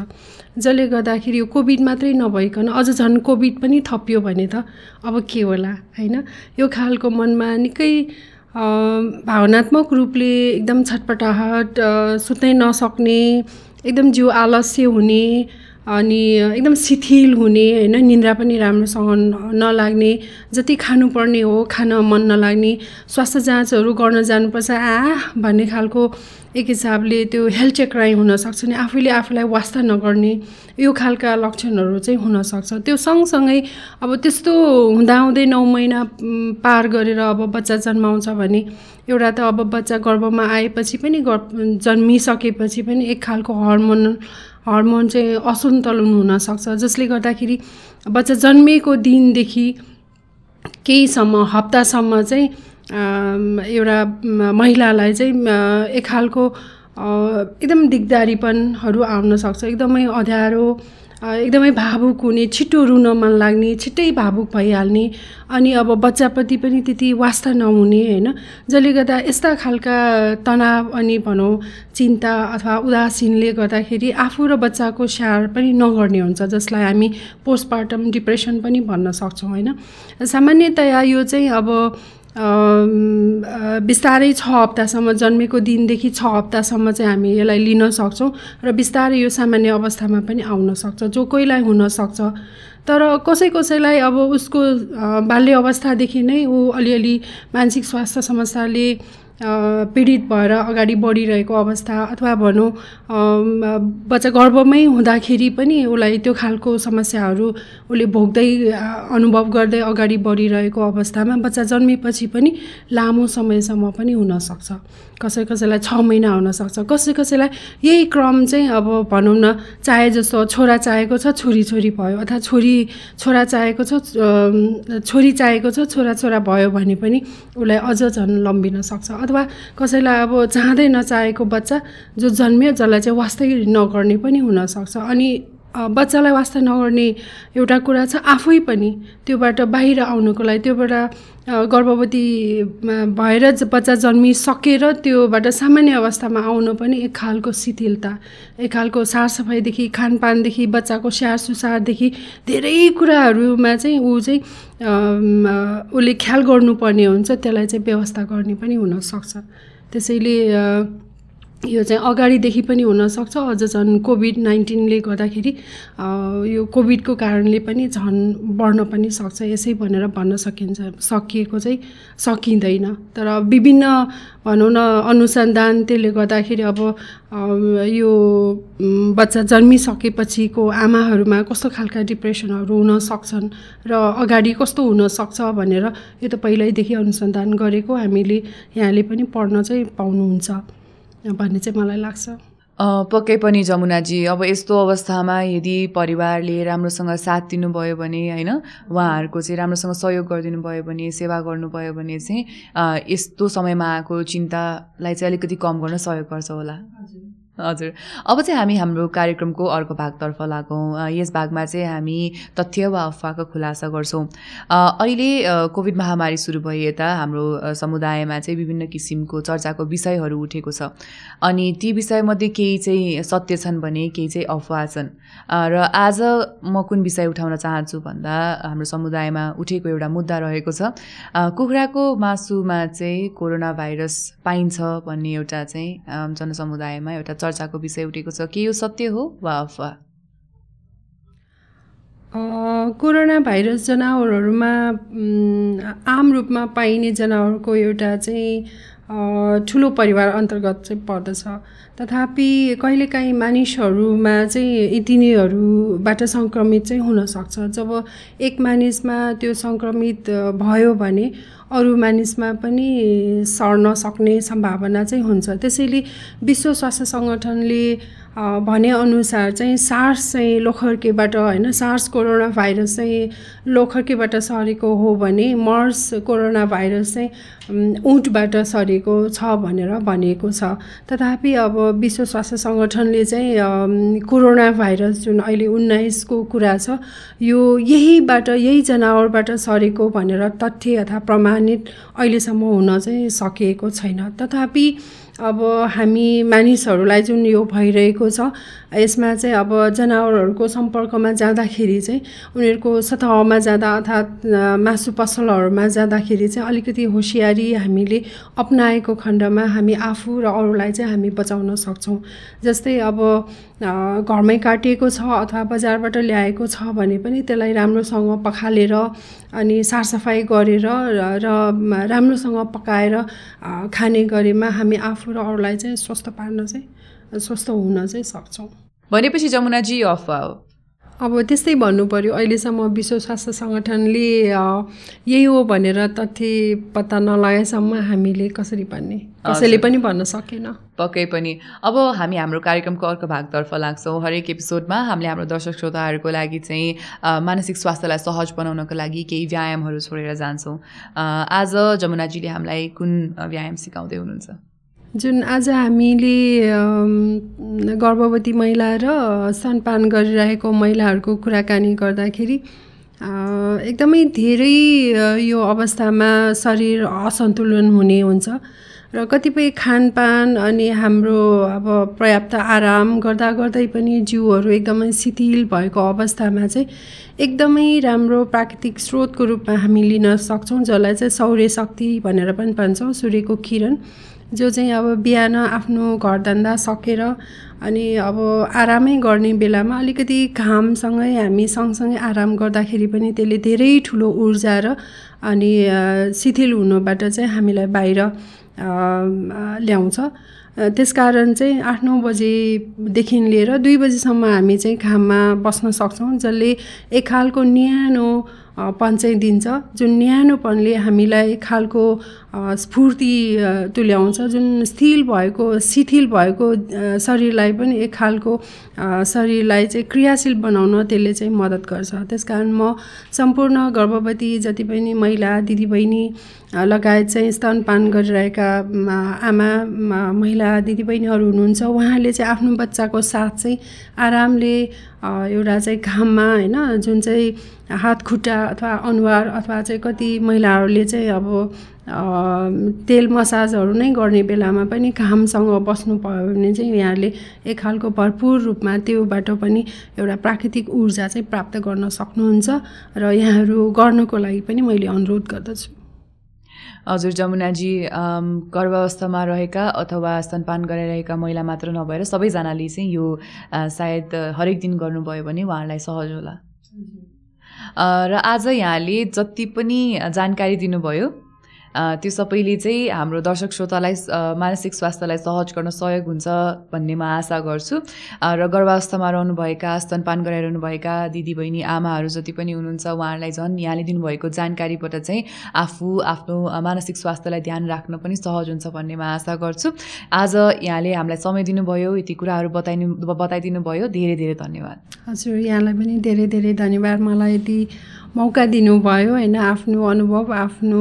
जसले गर्दाखेरि यो कोभिड मात्रै नभइकन अझ झन् कोभिड पनि थपियो भने त अब के होला होइन? यो खालको मनमा निकै भावनात्मक रूपले एकदम छटपटाहट सुत्नै नसक्ने एकदम जिउ आलस्य हुने अनि एकदम शिथिल हुने होइन? निन्द्रा पनि राम्रोसँग नलाग्ने जति खानुपर्ने हो खान मन नलाग्ने स्वास्थ्य जाँचहरू गर्न जानुपर्छ। आ भन्ने खालको एक हिसाबले त्यो हेल्थ चेक्राइ हुनसक्छ नि आफैले आफूलाई वास्ता नगर्ने यो खालका लक्षणहरू चाहिँ हुनसक्छ। त्यो सँगसँगै अब त्यस्तो हुँदाहुँदै नौ महिना पार गरेर अब बच्चा जन्माउँछ भने एउटा त अब बच्चा गर्भमा आएपछि पनि जन्मिसकेपछि पनि एक खालको हर्मोन हर्मोन चाहिँ असन्तुलन हुनसक्छ। जसले गर्दाखेरि बच्चा जन्मिएको दिनदेखि केहीसम्म हप्तासम्म चाहिँ एउटा महिलालाई चाहिँ एक खालको एकदम दिगदारीपनहरू आउन सक्छ एकदमै अँध्यारो एकदमै भावुक हुने छिटो रुन मन लाग्ने छिट्टै भावुक भइहाल्ने अनि अब बच्चाप्रति पनि त्यति वास्ता नहुने होइन? जसले गर्दा यस्ता खालका तनाव अनि भनौँ चिन्ता अथवा उदासीनले गर्दाखेरि आफू र बच्चाको स्याहार पनि नगर्ने हुन्छ जसलाई हामी पोस्टपार्टम डिप्रेसन पनि भन्न सक्छौँ होइन? सामान्यतया यो चाहिँ अब बिस्तारै छ हप्तासम्म जन्मेको दिनदेखि छ हप्तासम्म चाहिँ हामी यसलाई लिन सक्छौँ र बिस्तारै यो सामान्य अवस्थामा पनि आउन सक्छ जो कोहीलाई हुनसक्छ तर कसै कसैलाई अब उसको बाल्य अवस्थादेखि नै ऊ अलिअलि मानसिक स्वास्थ्य समस्याले पीडित भएर अगाडि बढिरहेको अवस्था अथवा भनौँ बच्चा गर्भमै हुँदाखेरि पनि उसलाई त्यो खालको समस्याहरू उसले भोग्दै अनुभव गर्दै अगाडि बढिरहेको अवस्थामा बच्चा जन्मेपछि पनि लामो समयसम्म पनि हुनसक्छ। कसै कसैलाई छ महिना हुनसक्छ। कसै कसैलाई यही क्रम चाहिँ अब भनौँ न चाहे जस्तो छोरा चाहेको छ छोरी छोरी भयो अथवा छोरी छोरा चाहेको छ छोरी चाहेको छ छोरा छोरा भयो भने पनि उसलाई अझ झन् लम्बिन सक्छ। अथवा कसैलाई अब चाहँदै नचाहेको बच्चा जो जन्मियो जसलाई चाहिँ वास्तै नगर्ने पनि हुनसक्छ। अनि बच्चालाई वास्ता नगर्ने एउटा कुरा छ आफै पनि त्योबाट बाहिर आउनुको लागि त्योबाट गर्भवती भएर बच्चा जन्मिसकेर त्योबाट सामान्य अवस्थामा आउनु पनि एक खालको शिथिलता एक खालको सरसफाइदेखि खानपानदेखि बच्चाको स्याहार सुसारदेखि धेरै कुराहरूमा चाहिँ ऊ चाहिँ उसले ख्याल गर्नुपर्ने हुन्छ त्यसलाई चाहिँ व्यवस्था गर्ने पनि हुनसक्छ। त्यसैले यो चाहिँ अगाडिदेखि पनि हुनसक्छ। अझ झन् कोभिड नाइन्टिनले गर्दाखेरि यो कोभिडको कारणले पनि झन् बढ्न पनि सक्छ। यसै भनेर भन्न सकिन्छ सकिएको चाहिँ सकिँदैन। तर विभिन्न भनौँ न अनुसन्धान त्यसले गर्दाखेरि अब यो बच्चा जन्मिसकेपछिको आमाहरूमा कस्तो खालका डिप्रेसनहरू हुन सक्छन् र अगाडि कस्तो हुनसक्छ भनेर यो त पहिल्यैदेखि अनुसन्धान गरेको हामीले यहाँले पनि पढ्न चाहिँ पाउनुहुन्छ। भन्ने चाहिँ मलाई लाग्छ। पक्कै पनि जमुनाजी अब यस्तो अवस्थामा यदि परिवारले राम्रोसँग साथ दिनुभयो भने होइन उहाँहरूको चाहिँ राम्रोसँग सहयोग गरिदिनु भयो भने सेवा गर्नुभयो भने चाहिँ यस्तो समयमा आएको चिन्तालाई चाहिँ अलिकति कम गर्न सहयोग गर्छ होला। हजुर। अब चाहिँ हामी हाम्रो कार्यक्रमको अर्को भागतर्फ लागौँ। यस भागमा चाहिँ हामी तथ्य वा अफवाहको खुलासा गर्छौँ। अहिले कोभिड महामारी सुरु भए यता हाम्रो समुदायमा चाहिँ विभिन्न किसिमको चर्चाको विषयहरू उठेको छ। अनि ती विषयमध्ये केही चाहिँ सत्य छन् भने केही चाहिँ अफवाह छन्। र आज म कुन विषय उठाउन चाहन्छु भन्दा हाम्रो समुदायमा उठेको एउटा मुद्दा रहेको छ। कुखुराको मासुमा चाहिँ कोरोना भाइरस पाइन्छ भन्ने एउटा चाहिँ जनसमुदायमा एउटा चर्चाको विषय उठेको छ के यो सत्य हो वा अफवाह अ, कोरोना भाइरस जनावरहरूमा आम रूपमा पाइने जनावरको एउटा चाहिँ ठुलो परिवार अन्तर्गत चाहिँ पर्दछ। तथापि कहिलेकाहीँ मानिसहरूमा चाहिँ तिनीहरूबाट सङ्क्रमित चाहिँ हुनसक्छ जब एक मानिसमा त्यो सङ्क्रमित भयो भने अरू मानिसमा पनि सर्न सक्ने सम्भावना चाहिँ हुन्छ। त्यसैले विश्व स्वास्थ्य सङ्गठनले भनेअनुसार चाहिँ सार्स चाहिँ लोखर्केबाट होइन सार्स कोरोना भाइरस चाहिँ लोखर्केबाट सरेको हो भने मर्स कोरोना भाइरस चाहिँ उँटबाट सरेको छ भनेर भनिएको छ। तथापि अब विश्व स्वास्थ्य सङ्गठनले चाहिँ कोरोना भाइरस जुन अहिले उन्नाइसको कुरा छ यो यहीबाट यही जनावरबाट सरेको भनेर तथ्य अथवा प्रमाणित अहिलेसम्म हुन चाहिँ सकिएको छैन। तथापि अब हामी मानिसहरूलाई जुन यो भइरहेको छ यसमा चाहिँ अब जनावरहरूको सम्पर्कमा जाँदाखेरि चाहिँ उनीहरूको सतहमा जाँदा अर्थात् मासु पसलहरूमा जाँदाखेरि चाहिँ अलिकति होसियारी हामीले अप्नाएको खण्डमा हामी आफू र अरूलाई चाहिँ हामी बचाउन सक्छौँ। जस्तै अब घरमै काटिएको छ अथवा बजारबाट ल्याएको छ भने पनि त्यसलाई राम्रोसँग पखालेर अनि सरसफाइ गरेर र राम्रोसँग पकाएर खाने गरेमा हामी आफू र अरूलाई चाहिँ स्वस्थ पार्न चाहिँ स्वस्थ हुन चाहिँ सक्छौँ। भनेपछि जमुनाजी यो अफवाह हो अब त्यस्तै भन्नु पऱ्यो अहिलेसम्म विश्व स्वास्थ्य सङ्गठनले यही हो भनेर तथ्य पत्ता नलगाएसम्म हामीले कसरी भन्ने? कसैले पनि भन्न सकेन। पक्कै पनि। अब हामी हाम्रो कार्यक्रमको अर्को भागतर्फ लाग्छौँ। हरेक एपिसोडमा हामीले हाम्रो दर्शक श्रोताहरूको लागि चाहिँ मानसिक स्वास्थ्यलाई सहज बनाउनको लागि केही व्यायामहरू छोडेर जान्छौँ। आज जमुनाजीले हामीलाई कुन व्यायाम सिकाउँदै हुनुहुन्छ? जुन आज हामीले गर्भवती महिला र स्तनपान गरिरहेको महिलाहरूको कुराकानी गर्दाखेरि एकदमै धेरै यो अवस्थामा शरीर असन्तुलन हुने हुन्छ। र कतिपय खानपान अनि हाम्रो अब पर्याप्त आराम गर्दा गर्दै पनि जिउहरू एकदमै शिथिल भएको अवस्थामा चाहिँ एकदमै राम्रो प्राकृतिक स्रोतको रूपमा हामी लिन सक्छौँ जसलाई चाहिँ सौर्य शक्ति भनेर पनि भन्छौँ सूर्यको किरण। जो चाहिँ अब बिहान आफ्नो घरधन्दा सकेर अनि अब आरामै गर्ने बेलामा अलिकति घामसँगै हामी सँगसँगै आराम गर्दाखेरि पनि त्यसले धेरै ठुलो ऊर्जा र अनि शिथिल हुनुबाट चाहिँ हामीलाई बाहिर ल्याउँछ। त्यसकारण चाहिँ आठ नौ बजेदेखि लिएर दुई बजीसम्म हामी चाहिँ घाममा बस्न सक्छौँ जसले एक खालको न्यानो पन चाहिँ दिन्छ। जुन न्यानोपनले हामीलाई खालको स्फूर्ति तुल्याउँछ जुन स्थिर भएको शिथिल भएको शरीरलाई पनि एक खालको शरीरलाई चाहिँ क्रियाशील बनाउन त्यसले चाहिँ मद्दत गर्छ। त्यस कारण म सम्पूर्ण गर्भवती जति पनि महिला दिदीबहिनी लगायत चाहिँ स्तनपान गरिरहेका आमा महिला दिदीबहिनीहरू हुनुहुन्छ उहाँहरूले चाहिँ आफ्नो बच्चाको साथ चाहिँ आरामले एउटा चाहिँ घाममा होइन जुन चाहिँ हात खुट्टा अथवा अनुहार अथवा चाहिँ कति महिलाहरूले चाहिँ अब तेल मसाजहरू नै गर्ने बेलामा पनि घामसँग बस्नु भयो भने चाहिँ यहाँले एक खालको भरपुर रूपमा त्योबाट पनि एउटा प्राकृतिक ऊर्जा चाहिँ प्राप्त गर्न सक्नुहुन्छ र यहाँहरू गर्नको लागि पनि मैले अनुरोध गर्दछु। हजुर जमुनाजी गर्भावस्थामा रहेका अथवा स्तनपान गराइरहेका महिला मात्र नभएर सबैजनाले चाहिँ यो सायद हरेक दिन गर्नुभयो भने उहाँहरूलाई सहज होला। र आज यहाँले जति पनि जानकारी दिनुभयो त्यो सबैले चाहिँ हाम्रो दर्शक श्रोतालाई मानसिक स्वास्थ्यलाई सहज गर्न सहयोग हुन्छ भन्ने म आशा गर्छु। र गर्भावस्थामा रहनुभएका स्तनपान गराइरहनुभएका दिदीबहिनी आमाहरू जति पनि हुनुहुन्छ उहाँहरूलाई झन् यहाँले दिनुभएको जानकारीबाट चाहिँ आफू आफ्नो मानसिक स्वास्थ्यलाई ध्यान राख्न पनि सहज हुन्छ भन्ने म आशा गर्छु। आज यहाँले हामीलाई समय दिनुभयो यति कुराहरू बताइनु बताइदिनु भयो धेरै धेरै धन्यवाद। हजुर यहाँलाई पनि धेरै धेरै धन्यवाद। मलाई यति मौका दिनुभयो होइन? आफ्नो अनुभव आफ्नो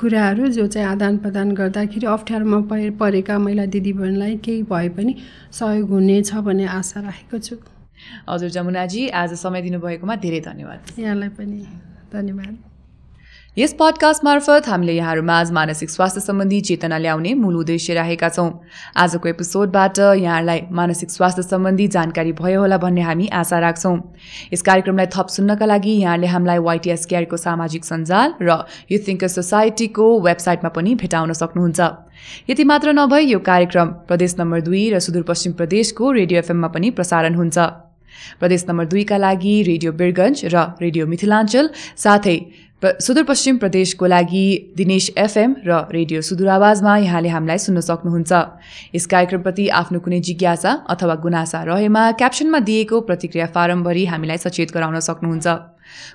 कुराहरू जो चाहिँ आदान प्रदान गर्दाखेरि अप्ठ्यारोमा परे परेका महिला दिदीबहिनीलाई केही भए पनि सहयोग हुनेछ भन्ने आशा राखेको छु। हजुर जमुनाजी आज समय दिनुभएकोमा धेरै धन्यवाद। यहाँलाई पनि धन्यवाद। यस पडकास्ट मार्फत हामीले यहाँहरूमाझ मानसिक स्वास्थ्य सम्बन्धी चेतना ल्याउने मूल उद्देश्य राखेका छौँ। आजको एपिसोडबाट यहाँहरूलाई मानसिक स्वास्थ्य सम्बन्धी जानकारी भयो होला भन्ने हामी आशा राख्छौँ। यस कार्यक्रमलाई थप सुन्नका लागि यहाँले हामीलाई वाइटिएस केयरको सामाजिक सञ्जाल र युथ थिङ्कर सोसाइटीको वेबसाइटमा पनि भेटाउन सक्नुहुन्छ। यति मात्र नभई यो कार्यक्रम प्रदेश नम्बर दुई र सुदूरपश्चिम प्रदेशको रेडियो एफएममा पनि प्रसारण हुन्छ। प्रदेश नम्बर दुईका लागि रेडियो बिरगन्ज र रेडियो मिथिलाञ्चल साथै सुदूरपश्चिम प्रदेशको लागि दिनेश एफएम र रेडियो सुदूर आवाजमा यहाँले हामीलाई सुन्न सक्नुहुन्छ। यस कार्यक्रमप्रति आफ्नो कुनै जिज्ञासा अथवा गुनासा रहेमा क्याप्सनमा दिएको प्रतिक्रिया फारमभरि हामीलाई सचेत गराउन सक्नुहुन्छ।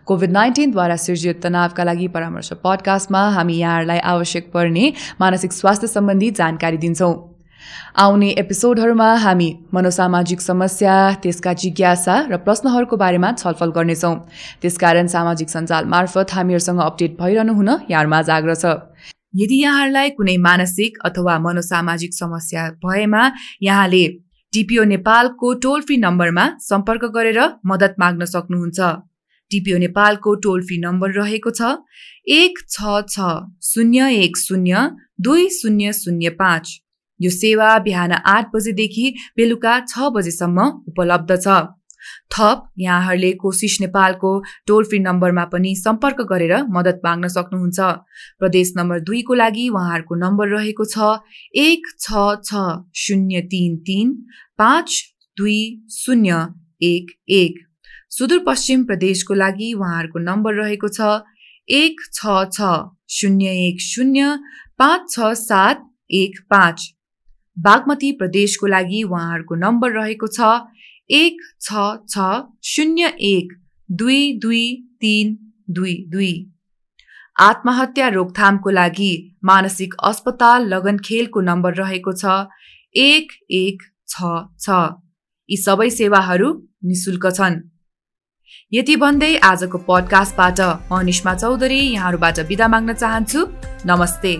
कोभिड नाइन्टिनद्वारा सिर्जित तनावका लागि परामर्श पडकास्टमा हामी यहाँहरूलाई आवश्यक पर्ने मानसिक स्वास्थ्य सम्बन्धी जानकारी दिन्छौँ। आउने एपिसोडहरूमा हामी मनोसामाजिक समस्या त्यसका जिज्ञासा र प्रश्नहरूको बारेमा छलफल गर्नेछौँ। त्यसकारण सामाजिक सञ्जाल मार्फत हामीहरूसँग अपडेट भइरहनु हुन यहाँहरूमा आग्रह छ। यदि यहाँहरूलाई कुनै मानसिक अथवा मनोसामाजिक समस्या भएमा यहाँले टिपिओ नेपालको टोल फ्री नम्बरमा सम्पर्क गरेर मद्दत माग्न सक्नुहुन्छ। टिपिओ नेपालको टोल फ्री नम्बर रहेको छ एक छ छ शून्य एक शून्य दुई शून्य शून्य पाँच। यो सेवा बिहान आठ बजेदेखि बेलुका छ बजेसम्म उपलब्ध छ। थप यहाँहरूले कोसिस नेपालको टोल फ्री नम्बरमा पनि सम्पर्क गरेर मद्दत माग्न सक्नुहुन्छ। प्रदेश नम्बर दुईको लागि उहाँहरूको नम्बर रहेको छ एक छ छ शून्य तिन तिन पाँच दुई शून्य एक एक। सुदूरपश्चिम प्रदेशको लागि उहाँहरूको नम्बर रहेको छ एक छ छ शून्य एक शून्य पाँच छ सात एक पाँच। बागमती प्रदेशको लागि उहाँहरूको नम्बर रहेको छ एक छ छ शून्य एक दुई दुई तिन दुई दुई। आत्महत्या रोकथामको लागि मानसिक अस्पताल लगनखेलको नम्बर रहेको छ एक एक छ छ। यी सबै सेवाहरू निशुल्क छन्। यति भन्दै आजको पडकास्टबाट म निष्मा चौधरी यहाँहरूबाट बिदा माग्न चाहन्छु। नमस्ते।